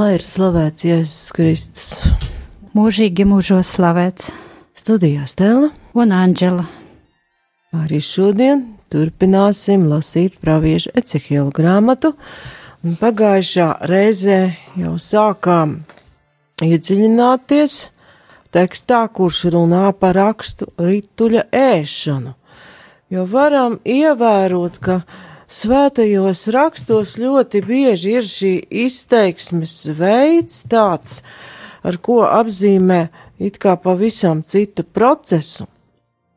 Lai ir slavēts Jēzus Kristus. mūžīgi mūžos slavēts, Studijā Stela. un Anģela. Arī šodien turpināsim lasīt praviešu Ecehiela grāmatu. Un pagājušā reizē jau sākām iedziļināties tekstā, kurš runā par rakstu rituļa ēšanu. Jo varam ievērot, ka svētajos rakstos ļoti bieži ir šī izteiksmes veids tāds, ar ko apzīmē it kā pavisam citu procesu,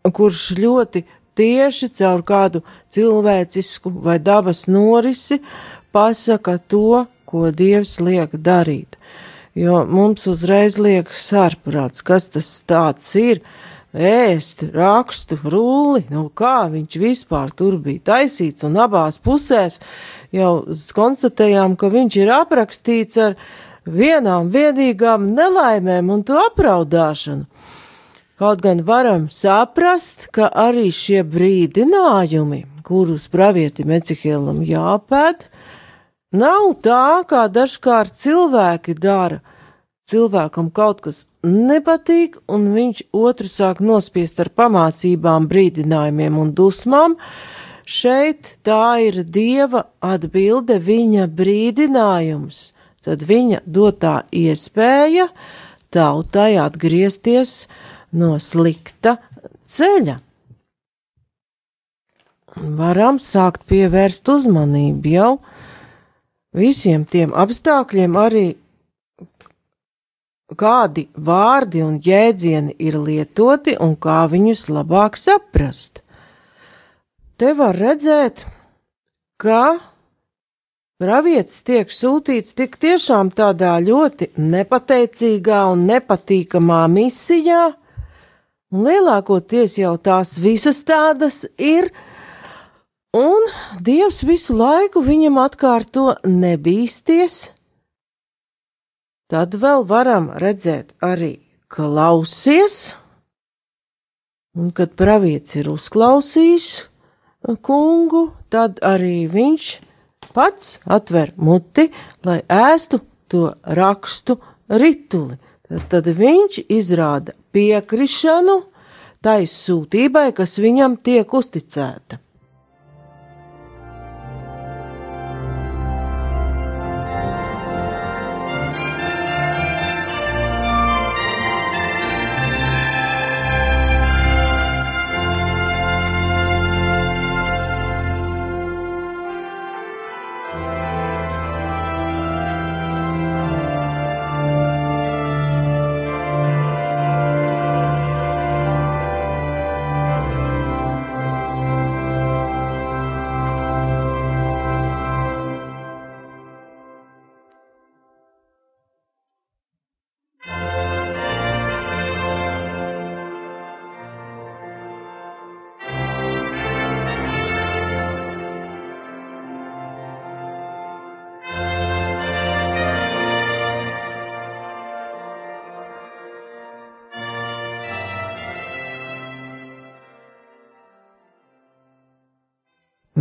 kurš ļoti tieši caur kādu cilvēcisku vai dabas norisi pasaka to, ko Dievs liek darīt. Jo mums uzreiz liekas ārprāts, kas tas tāds ir, ēst rakstu rulli, nu kā viņš vispār tur bija taisīts, un abās pusēs jau konstatējām, ka viņš ir aprakstīts ar vienām viedīgām nelaimēm un to apraudāšanu. Kaut gan varam saprast, ka arī šie brīdinājumi, kurus pravietim Ecihielam jāpēd, nav tā, kā dažkārt cilvēki dara. Cilvēkam kaut kas nepatīk, un viņš otru sāk nospiest ar pamācībām, brīdinājumiem un dusmām. Šeit tā ir dieva atbilde, viņa brīdinājums, tad viņa dotā iespēja tautai atgriezties no slikta ceļa. Varam sākt pievērst uzmanību jau visiem tiem apstākļiem, arī kādi vārdi un jēdzieni ir lietoti un kā viņus labāk saprast. Te var redzēt, ka pravietis tiek sūtīts tik tiešām tādā ļoti nepateicīgā un nepatīkamā misijā, un lielākoties jau tās visas tādas ir, un Dievs visu laiku viņam atkārto nebīsties. Tad vēl varam redzēt arī klausies, un kad pravietis ir uzklausījis kungu, tad arī viņš pats atver muti, lai ēstu to rakstu rituli. Tad, tad viņš izrāda piekrišanu tai sūtībai, kas viņam tiek uzticēta.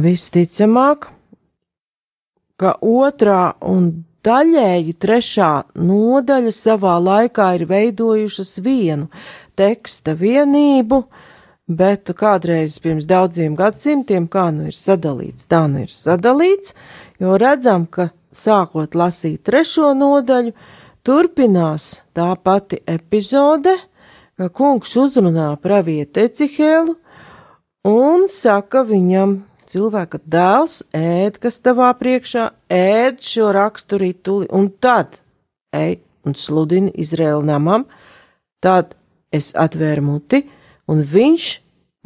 Visticamāk, ka otrā un daļēji trešā nodaļa savā laikā ir veidojušas vienu teksta vienību, bet kādreiz pirms daudziem gadsimtiem, kā nu ir sadalīts, tā nu ir sadalīts, jo redzam, ka sākot lasīt trešo nodaļu, turpinās tā pati epizode, ka kungs uzrunā pravieti Ecihēlu un saka viņam, cilvēka dēls ēd, kas tavā priekšā, ēd šo rakstu rituli, un tad ej un sludini Izraēlu namam, tad es atvēru muti, un viņš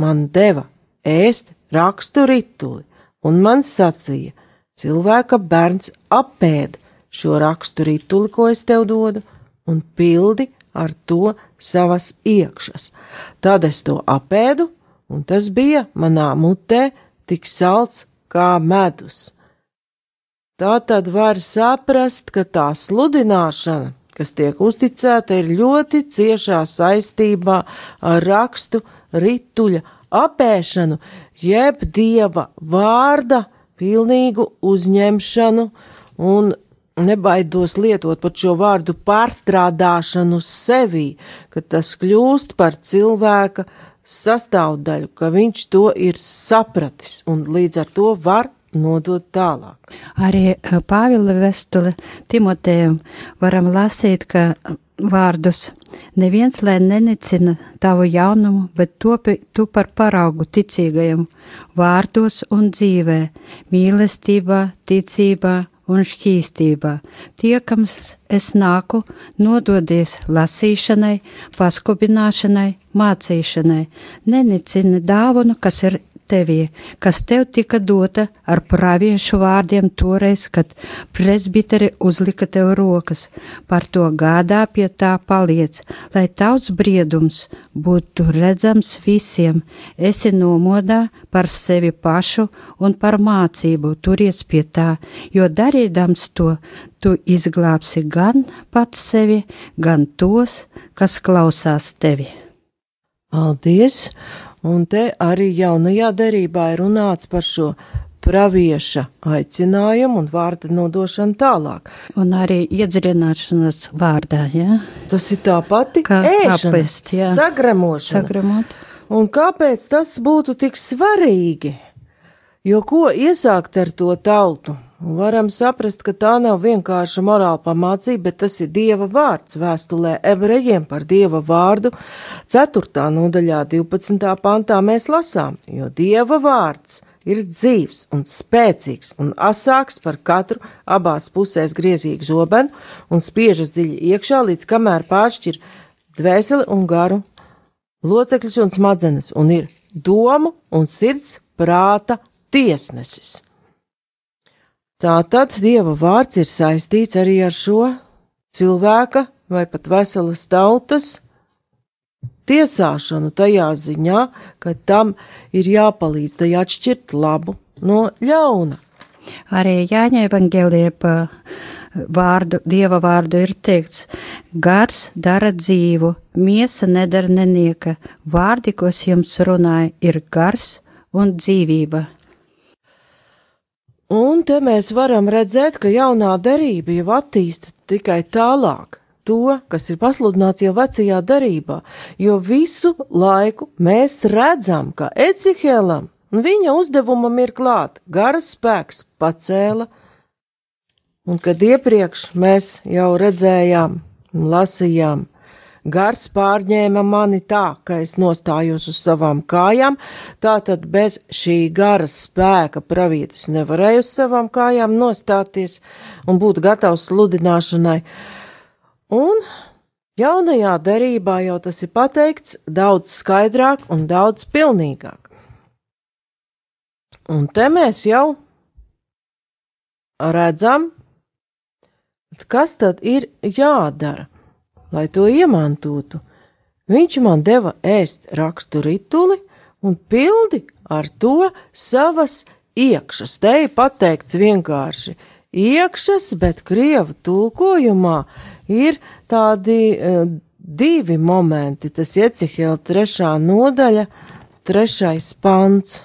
man deva ēst rakstu rituli, un man sacīja, cilvēka bērns apēd šo rakstu rituli, ko es tev dodu, un pildi ar to savas iekšas. Tad es to apēdu, un tas bija manā mutē tik salds kā medus. Tā tad var saprast, ka tā sludināšana, kas tiek uzticēta, ir ļoti ciešā saistībā ar rakstu rituļa apēšanu, jeb dieva vārda pilnīgu uzņemšanu un nebaidos lietot pat šo vārdu pārstrādāšanu sevī, ka tas kļūst par cilvēka sastāvdaļu, ka viņš to ir sapratis un līdz ar to var nodot tālāk. Arī eh, Pāvila vestule Timotejam varam lasīt, ka vārdus neviens, lai nenicina tavu jaunumu, bet topi tu par paraugu ticīgajam vārdos un dzīvē, mīlestībā, ticībā un šķīstībā. Tiekams es nāku, nododies lasīšanai, paskubināšanai, mācīšanai, nenicini dāvanu, kas ir tevī, kas tev tika dota ar praviešu vārdiem toreiz, kad presbiteri uzlika tev rokas. Par to gādā pie tā paliec, lai tavs briedums būtu redzams visiem. Esi nomodā par sevi pašu un par mācību, turies pie tā, jo darīdams to, tu izglābsi gan pats sevi, gan tos, kas klausās tevi. Paldies! Un te arī jaunajā derībā ir runāts par šo pravieša aicinājumu un vārda nodošanu tālāk. Un arī iedziļināšanas vārdā, ja? Tas ir tā pati Kā ēšana, apēst, jā. sagramošana. Sagramot. Un kāpēc tas būtu tik svarīgi? Jo ko iesākt ar to tautu? Varam saprast, ka tā nav vienkārša morāla pamācība, bet tas ir Dieva vārds vēstulē ebrejiem par Dieva vārdu. 4. nodaļā 12. pantā mēs lasām, jo Dieva vārds ir dzīves un spēcīgs un asāks par katru abās pusēs griezīgu zobenu un spiežas dziļi iekšā, līdz kamēr pāršķir dvēseli un garu, locekļus un smadzenes, un ir domu un sirds prāta tiesnesis. Tātad Dieva vārds ir saistīts arī ar šo cilvēka vai pat veselas tautas tiesāšanu tajā ziņā, ka tam ir jāpalīdz tai atšķirt labu no ļauna. Arī Jāņa evaņģēlie pa vārdu, dieva vārdu ir teikts, gars dara dzīvu, miesa nedara nenieka, vārdi, ko es jums runāju, ir gars un dzīvība. Un te mēs varam redzēt, ka jaunā derība jau attīsta tikai tālāk to, kas ir pasludināts jau vecajā derībā, jo visu laiku mēs redzam, ka Ecihēlam un viņa uzdevumam ir klāt. Garas spēks pacēla, un kad iepriekš mēs jau redzējām un lasījām, Gars pārņēma mani tā, ka es nostājos uz savām kājām, tātad bez šī gara spēka pravietis nevarēja uz savām kājām nostāties un būt gatavs sludināšanai. Un jaunajā derībā jau tas ir pateikts daudz skaidrāk un daudz pilnīgāk. Un te mēs jau redzam, kas tad ir jādara lai to iemantotu. Viņš man deva ēst rakstu rituli un pildi ar to savas iekšas. Te ir pateikts vienkārši iekšas, bet krievu tulkojumā ir tādi uh, divi momenti. Tas iecihēl trešā nodaļa, trešais pants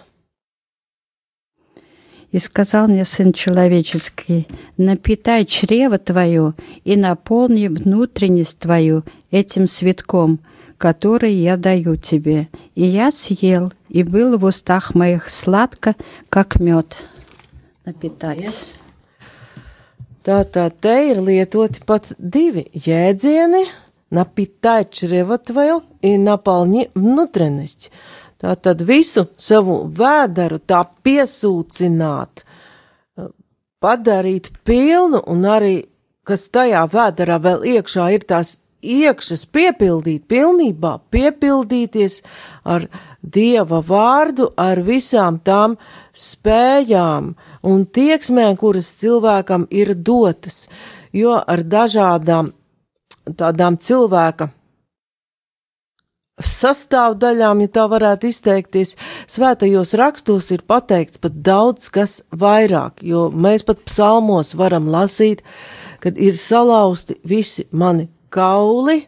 и сказал мне Сын Человеческий, напитай чрево твое и наполни внутренность твою этим цветком, который я даю тебе. И я съел, и был в устах моих сладко, как мед. Напитать. Tātad te ir lietoti pat divi jēdzieni - napitai čreva tvoju un napaļņi внутренность. Tātad visu savu vēderu tā piesūcināt, padarīt pilnu un arī, kas tajā vēderā vēl iekšā ir tās iekšas piepildīt pilnībā, piepildīties ar Dieva vārdu, ar visām tām spējām un tieksmēm, kuras cilvēkam ir dotas, jo ar dažādām tādām cilvēka sastāvdaļām, ja tā varētu izteikties, svētajos rakstos ir pateikts pat daudz kas vairāk, jo mēs pat psalmos varam lasīt, kad ir salauzti visi mani kauli.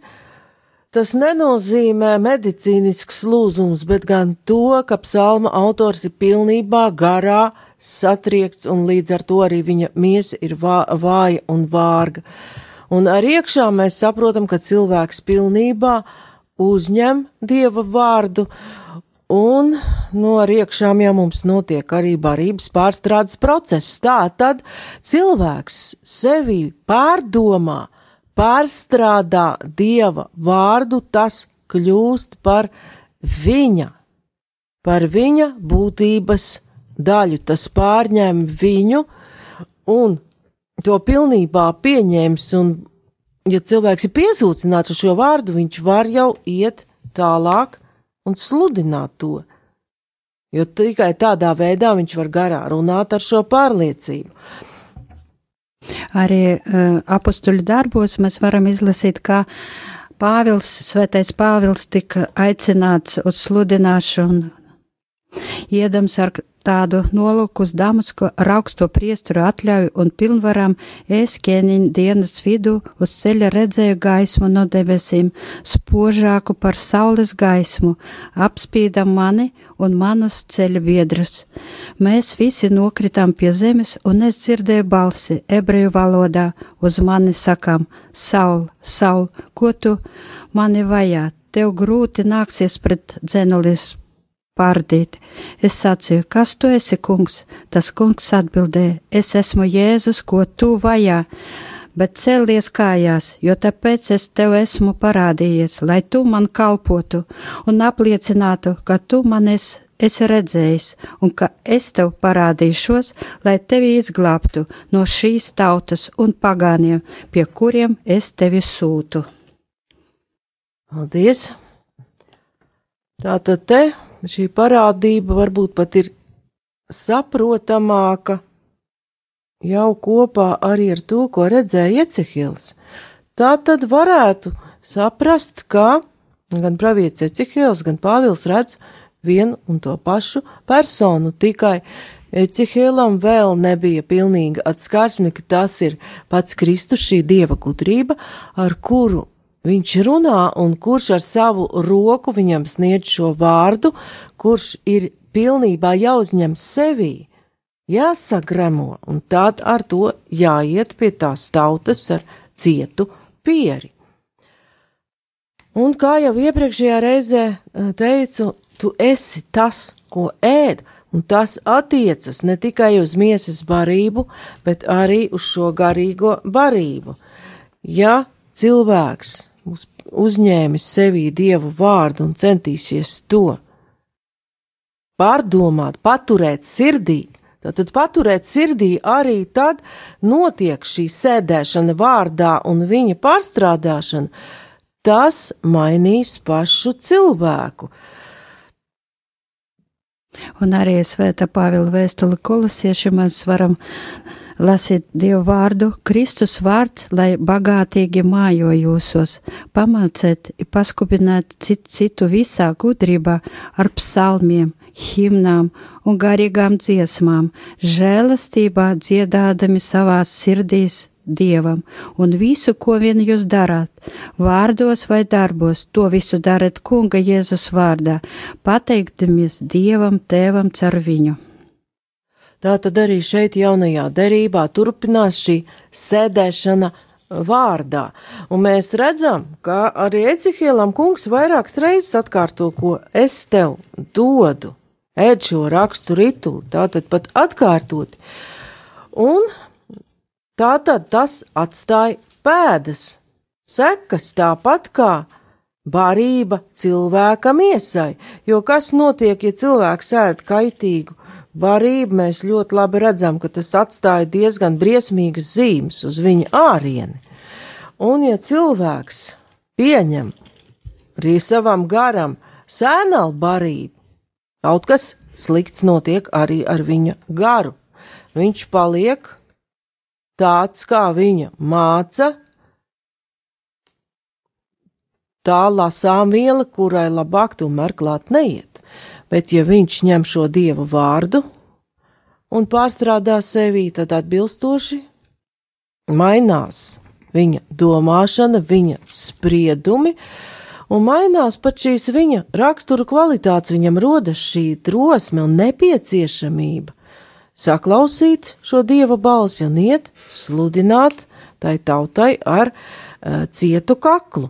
Tas nenozīmē medicīnisks lūzums, bet gan to, ka psalma autors ir pilnībā garā satriekts un līdz ar to arī viņa miesa ir vā, vāja un vārga. Un ar iekšā mēs saprotam, ka cilvēks pilnībā uzņem dieva vārdu, un no ar iekšām jau mums notiek arī barības pārstrādes process. Tā tad cilvēks sevi pārdomā, pārstrādā dieva vārdu, tas kļūst par viņa, par viņa būtības daļu, tas pārņem viņu un to pilnībā pieņēmis, un, ja cilvēks ir piesūcināts ar šo vārdu, viņš var jau iet tālāk un sludināt to. Jo tikai tādā veidā viņš var garā runāt ar šo pārliecību. Arī uh, apakstuļu darbos mēs varam izlasīt, kā Pāvils, Svētais Pāvils tika aicināts uz sludināšanu, iedams ar tādu nolūku uz Damasku ar augsto priesturu atļauju un pilnvaram es ķēniņu dienas vidu uz ceļa redzēju gaismu no debesīm, spožāku par saules gaismu, apspīdam mani un manus ceļa biedrus. Mēs visi nokritām pie zemes un es dzirdēju balsi ebreju valodā uz mani sakām, Saul, Saul, ko tu mani vajā? Tev grūti nāksies pret dzenulis pārdīt. Es sacīju, kas tu esi, kungs? Tas kungs atbildēja, es esmu Jēzus, ko tu vajā, bet celies kājās, jo tāpēc es tev esmu parādījies, lai tu man kalpotu un apliecinātu, ka tu man esi esi redzējis, un ka es tev parādīšos, lai tevi izglābtu no šīs tautas un pagāniem, pie kuriem es tevi sūtu. Paldies! Tātad te šī parādība varbūt pat ir saprotamāka jau kopā arī ar to, ko redzēja Ecehils. Tā tad varētu saprast, ka gan pravietis Ecehils, gan Pāvils redz vienu un to pašu personu, tikai Ecihelam vēl nebija pilnīga atskarsme, ka tas ir pats Kristus, šī dieva gudrība, ar kuru Viņš runā, un kurš ar savu roku viņam sniedz šo vārdu, kurš ir pilnībā jāuzņem sevī, jāsagremo, un tad ar to jāiet pie tās tautas ar cietu pieri. Un kā jau iepriekšējā reizē eh, teicu, tu esi tas, ko ēd, un tas attiecas ne tikai uz miesas barību, bet arī uz šo garīgo barību. Ja cilvēks būs uzņēmis sevī dievu vārdu un centīsies to pārdomāt, paturēt sirdī, tad paturēt sirdī arī tad notiek šī sēdēšana vārdā un viņa pārstrādāšana, tas mainīs pašu cilvēku. Un arī Svētā Pāvila vēstuli kolosiešiem mēs varam Lasiet Dievu vārdu, Kristus vārds, lai bagātīgi mājo jūsos, pamāciet, paskubināt citu, citu visā gudrībā ar psalmiem, himnām un garīgām dziesmām, žēlastībā dziedādami savās sirdīs Dievam, un visu, ko vien jūs darāt, vārdos vai darbos, to visu darat Kunga Jēzus vārdā, pateikdamies Dievam, Tēvam caur viņu. Tā tad arī šeit jaunajā derībā turpinās šī sēdēšana vārdā. Un mēs redzam, ka arī Ecihielam kungs vairākas reizes atkārto, ko es tev dodu. Ēd šo rakstu rituli, tātad pat atkārtoti. Un tātad tas atstāja pēdas, sekas tāpat kā barība cilvēka miesai, jo kas notiek, ja cilvēks ēd kaitīgu barību, mēs ļoti labi redzam, ka tas atstāja diezgan briesmīgas zīmes uz viņa ārieni. Un, ja cilvēks pieņem arī savam garam sēnālu barību, kaut kas slikts notiek arī ar viņa garu. viņš paliek tāds, kā viņa māca, tā lasām viela, kurai labāk tomēr klāt neiet. Bet, ja viņš ņem šo dievu vārdu un pārstrādā sevī, tad atbilstoši mainās viņa domāšana, viņa spriedumi, un mainās pat šīs viņa rakstura kvalitātes, viņam rodas šī drosme un nepieciešamība saklausīt šo dieva balsi un iet sludināt tai tautai ar uh, cietu kaklu.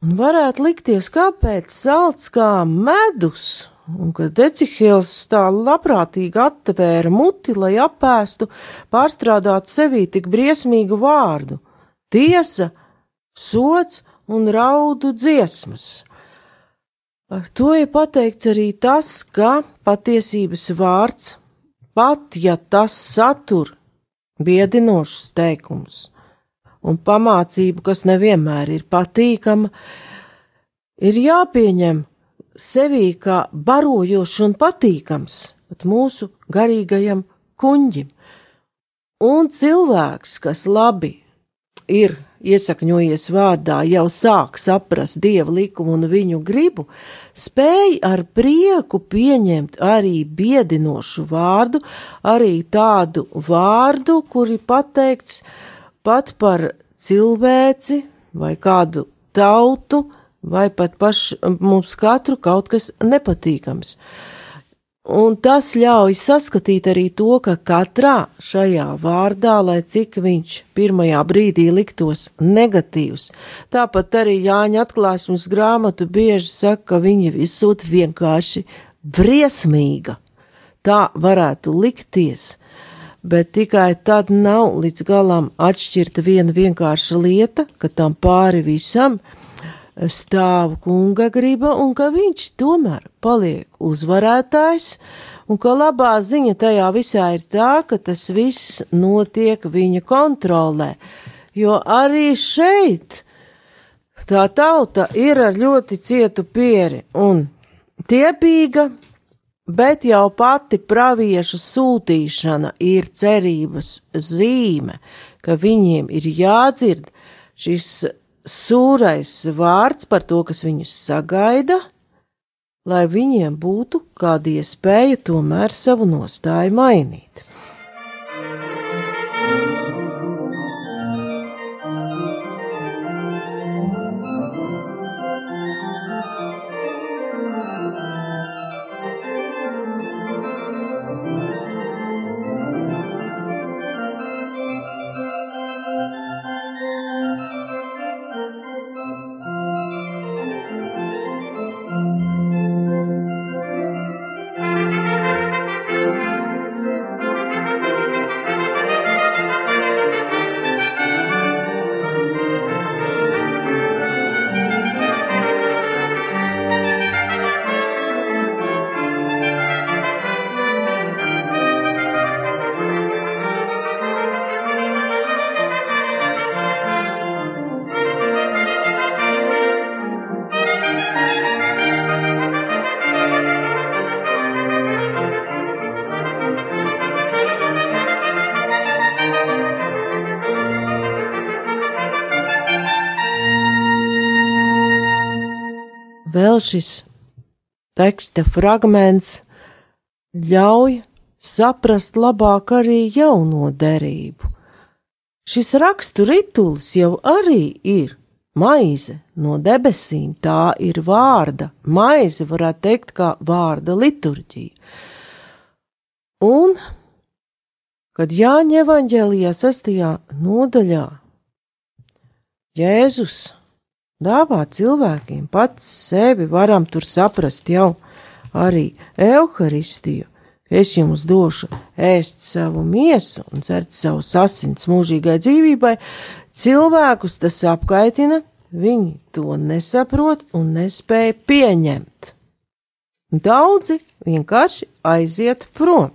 Un varētu likties, kāpēc salds kā medus, un kad Decihils tā labprātīgi atvēra muti, lai apēstu, pārstrādāt sevī tik briesmīgu vārdu - tiesa, sots un raudu dziesmas. Ar to ir pateikts arī tas, ka patiesības vārds, pat ja tas satur biedinošus teikumus, un pamācību, kas nevienmēr ir patīkama, ir jāpieņem sevī kā barojošs un patīkams pat mūsu garīgajam kuņģim. Un cilvēks, kas labi ir iesakņojies vārdā, jau sāk saprast dieva likumu un viņu gribu, spēj ar prieku pieņemt arī biedinošu vārdu, arī tādu vārdu, kuri pateikts pat par cilvēci vai kādu tautu, vai pat pašu mums katru kaut kas nepatīkams. Un tas ļauj saskatīt arī to, ka katrā šajā vārdā, lai cik viņš pirmajā brīdī liktos negatīvs, tāpat arī Jāņa atklāsmes grāmatu bieži saka, ka viņa visot vienkārši briesmīga. Tā varētu likties, bet tikai tad nav līdz galam atšķirta viena vienkārša lieta, ka tam pāri visam stāv kunga griba un ka viņš tomēr paliek uzvarētājs, un ka labā ziņa tajā visā ir tā, ka tas viss notiek viņa kontrolē, jo arī šeit tā tauta ir ar ļoti cietu pieri un tiepīga, bet jau pati pravieša sūtīšana ir cerības zīme, ka viņiem ir jādzird šis sūrais vārds par to, kas viņus sagaida, lai viņiem būtu kāda iespēja tomēr savu nostāju mainīt. Šis teksta fragments ļauj saprast labāk arī jauno derību. Šis rakstu rituls jau arī ir maize no debesīm, tā ir vārda, maize varētu teikt kā vārda liturģija. Un, kad Jāņa evaņģēlijā sestajā nodaļā Jēzus dāvā cilvēkiem pats sevi, varam tur saprast jau arī evaharistiju. Es jums došu ēst savu miesu un dzert savu asins mūžīgai dzīvībai. Cilvēkus tas apkaitina, viņi to nesaprot un nespēja pieņemt. Daudzi vienkārši aiziet prom.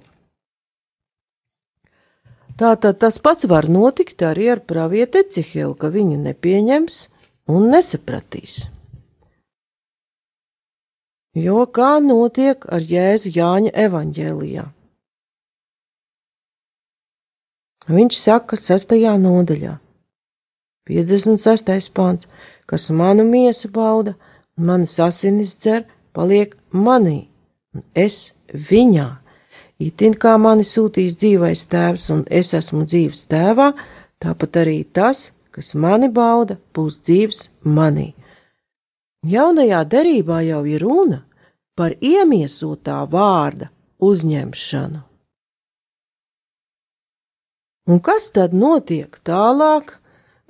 Tātad tas pats var notikt arī ar pravieti Ecihielu, ka viņu nepieņems un nesapratīs. Jo kā notiek ar Jēzu Jāņa evaņģēlijā? Viņš saka 6. nodaļā, 56. pāns, kas manu miesu bauda, manas asinis dzer, paliek manī, un es viņā. Itin kā mani sūtīs dzīvais tēvs, un es esmu dzīves tēvā, tāpat arī tas, kas mani bauda, būs dzīves manī. Jaunajā derībā jau ir runa par iemiesotā vārda uzņemšanu. Un kas tad notiek tālāk,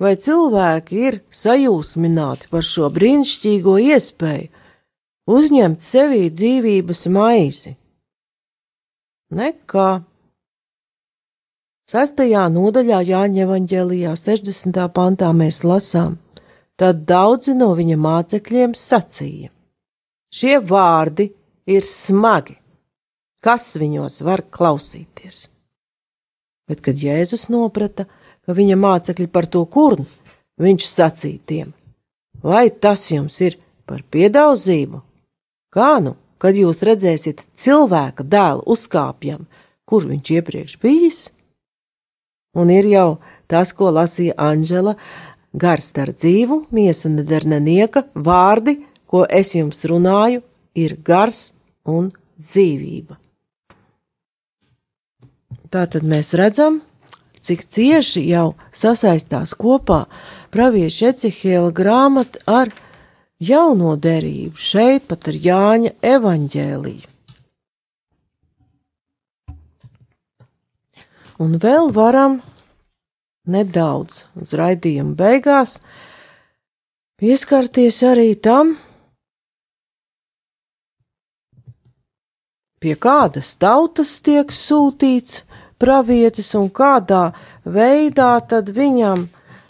vai cilvēki ir sajūsmināti par šo brīnišķīgo iespēju uzņemt sevī dzīvības maizi? Nekā. Sestajā nodaļā Jāņa evaņģēlijā 60. pantā mēs lasām, tad daudzi no viņa mācekļiem sacīja: Šie vārdi ir smagi, kas viņos var klausīties? Bet, kad Jēzus noprata, ka viņa mācekļi par to kurn, viņš sacīja tiem: Vai tas jums ir par piedauzību? Kā nu, kad jūs redzēsiet cilvēka dēlu uzkāpjam, kur viņš iepriekš bijis? Un ir jau tas, ko lasīja Anģela, gars ar dzīvu, miesa neder nenieka, vārdi, ko es jums runāju, ir gars un dzīvība. Tā tad mēs redzam, cik cieši jau sasaistās kopā pravieša Ecihēla grāmata ar jauno derību, šeit pat ar Jāņa evaņģēliju. Un vēl varam nedaudz uz raidījuma beigās pieskarties arī tam, pie kādas tautas tiek sūtīts pravietis un kādā veidā tad viņam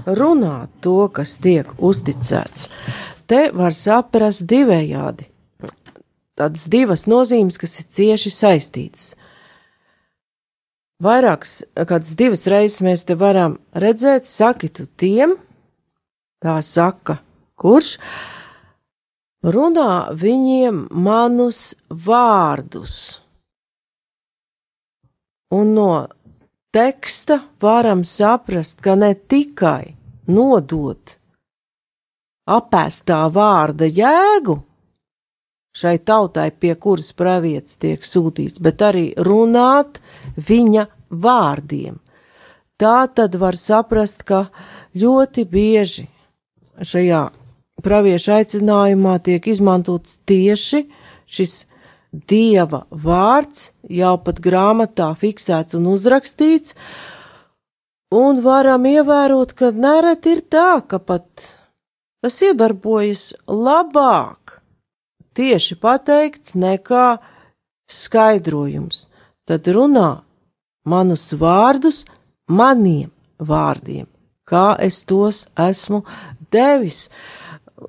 runāt to, kas tiek uzticēts. Te var saprast divējādi. Tādas divas nozīmes, kas ir cieši saistītas. Vairākas, kādas divas reizes mēs te varam redzēt, saki tu tiem, tā saka, kurš runā viņiem manus vārdus. Un no teksta varam saprast, ka ne tikai nodot apēstā vārda jēgu šai tautai, pie kuras pravietis tiek sūtīts, bet arī runāt viņa vārdiem. Tā tad var saprast, ka ļoti bieži šajā pravieša aicinājumā tiek izmantots tieši šis dieva vārds, jau pat grāmatā fiksēts un uzrakstīts, un varam ievērot, ka nereti ir tā, ka pat tas iedarbojas labāk tieši pateikts nekā skaidrojums. Tad runā manus vārdus maniem vārdiem, kā es tos esmu devis.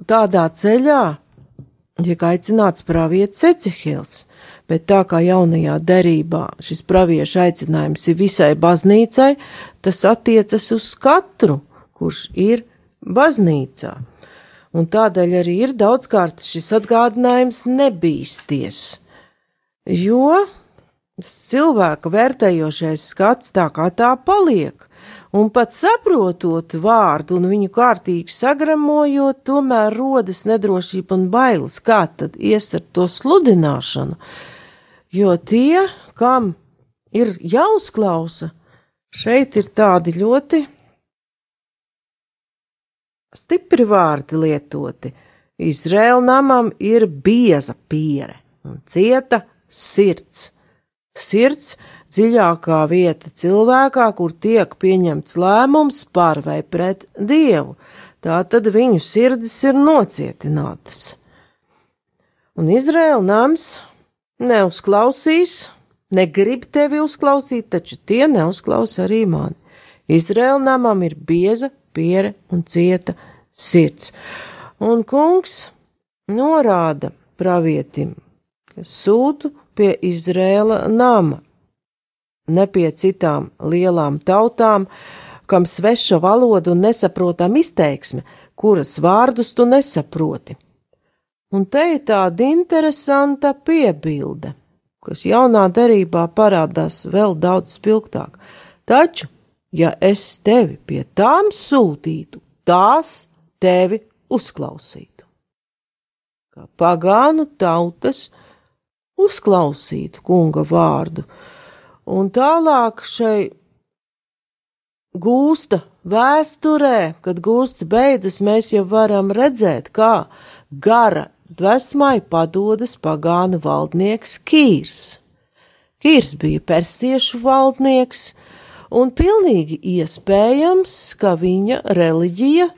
Tādā ceļā tiek aicināts pravietis Ecehils, bet tā kā jaunajā derībā šis pravieša aicinājums ir visai baznīcai, tas attiecas uz katru, kurš ir baznīcā. Un tādēļ arī ir daudzkārt šis atgādinājums nebīsties, jo cilvēka vērtējošais skats tā kā tā paliek, un pat saprotot vārdu un viņu kārtīgi sagramojot, tomēr rodas nedrošība un bailes, kā tad ies ar to sludināšanu, jo tie, kam ir jāuzklausa, šeit ir tādi ļoti stipri vārdi lietoti. Izrēla namam ir bieza piere un cieta sirds. Sirds dziļākā vieta cilvēkā, kur tiek pieņemts lēmums par vai pret dievu, tā tad viņu sirdis ir nocietinātas. Un Izraēla nams neuzklausīs, negrib tevi uzklausīt, taču tie neuzklaus arī mani. Izraēla namam ir bieza piere un cieta sirds. Un kungs norāda pravietim, ka sūtu pie Izrēla nama, ne pie citām lielām tautām, kam sveša valoda un nesaprotam izteiksme, kuras vārdus tu nesaproti. Un te ir tāda interesanta piebilde, kas jaunā derībā parādās vēl daudz spilgtāk. Taču ja es tevi pie tām sūtītu, tās tevi uzklausītu. Kā pagānu tautas uzklausītu kunga vārdu, un tālāk šai gūsta vēsturē, kad gūsts beidzas, mēs jau varam redzēt, kā gara dvēsmai padodas pagānu valdnieks Kīrs. Kīrs bija persiešu valdnieks, un pilnīgi iespējams, ka viņa reliģija,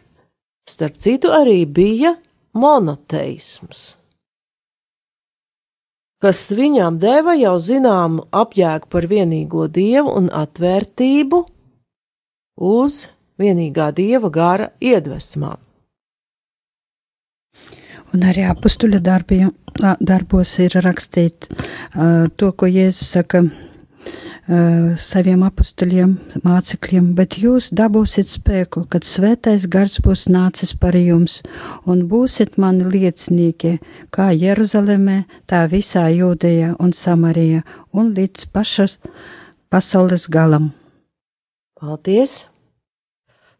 starp citu, arī bija monoteisms kas viņām deva jau zināmu apjēgu par vienīgo dievu un atvērtību uz vienīgā dieva gara iedvesmām. Un arī apstuļa darbos ir rakstīt uh, to, ko Jēzus saka saviem apstuļiem, mācekļiem, bet jūs dabūsiet spēku, kad svētais gars būs nācis par jums, un būsiet mani liecinieki, kā Jeruzalemē, tā visā Jūdejā un Samarijā, un līdz pašas pasaules galam. Paldies!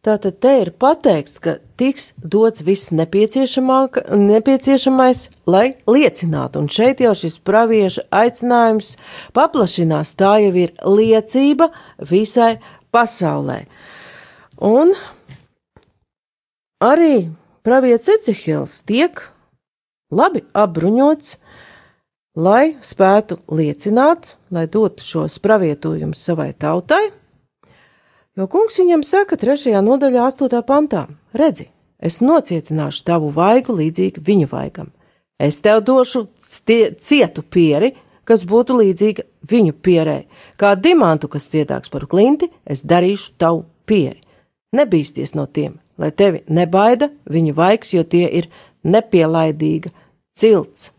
Tātad te ir pateikts, ka tiks dots viss nepieciešamais, lai liecinātu, un šeit jau šis pravieša aicinājums paplašinās, tā jau ir liecība visai pasaulē. Un arī pravietis Ecehils tiek labi apbruņots, lai spētu liecināt, lai dotu šos pravietojumus savai tautai Jo kungs viņam saka, 3. nodaļā, 8. pantā: Redzi, es nocietināšu tavu vaigu līdzīgi viņa vaigam. Es tev došu cietu pieri, kas būtu līdzīga viņu pierē. Kā dimantu, kas cietāks par klinti, es darīšu tavu pieri. Nebīsties no tiem, lai tevi nebaida viņu vaigs, jo tie ir nepielaidīga cilts.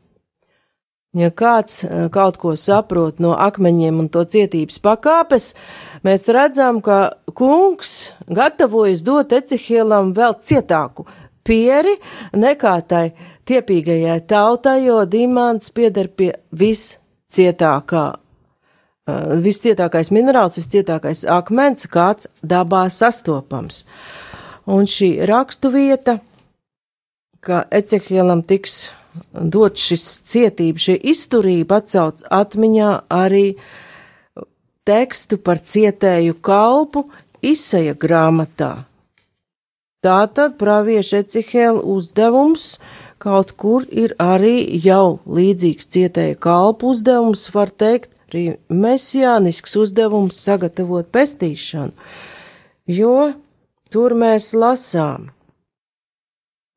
Ja kāds eh, kaut ko saprot no akmeņiem un to cietības pakāpes, mēs redzam, ka kungs gatavojas dot Ecihielam vēl cietāku pieri nekā tai tiepīgajai tautai, jo dimants pieder pie viscietākā, eh, viscietākais minerāls, viscietākais akmens, kāds dabā sastopams. Un šī rakstu vieta, ka Ecihielam tiks dot šis cietība, šī izturība atcauc atmiņā arī tekstu par cietēju kalpu izsaja grāmatā. Tātad pravieša Ecihēla uzdevums kaut kur ir arī jau līdzīgs cietēja kalpu uzdevums, var teikt, arī mesijānisks uzdevums sagatavot pestīšanu, jo tur mēs lasām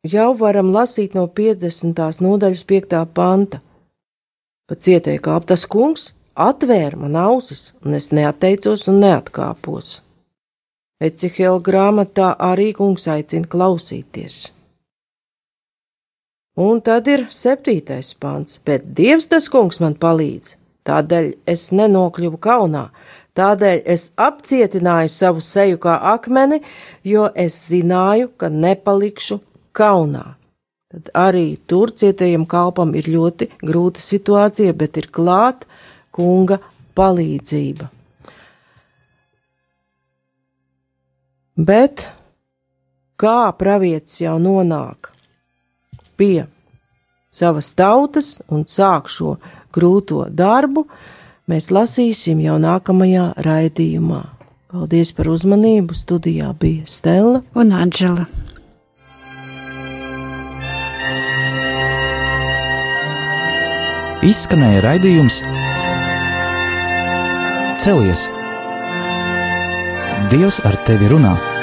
jau varam lasīt no 50. nodaļas 5. panta. Cietēja kā tas kungs atvēra man ausis, un es neatteicos un neatkāpos. Ecihela grāmatā arī kungs aicina klausīties. Un tad ir septītais pants, bet Dievs tas kungs man palīdz, tādēļ es nenokļuvu kaunā, tādēļ es apcietināju savu seju kā akmeni, jo es zināju, ka nepalikšu kaunā. Tad arī tur cietējam kalpam ir ļoti grūta situācija, bet ir klāt kunga palīdzība. Bet kā pravietis jau nonāk pie savas tautas un sāk šo grūto darbu, mēs lasīsim jau nākamajā raidījumā. Paldies par uzmanību! Studijā bija Stela un Anģela. izskanēja raidījums Celies! Dievs ar tevi runā!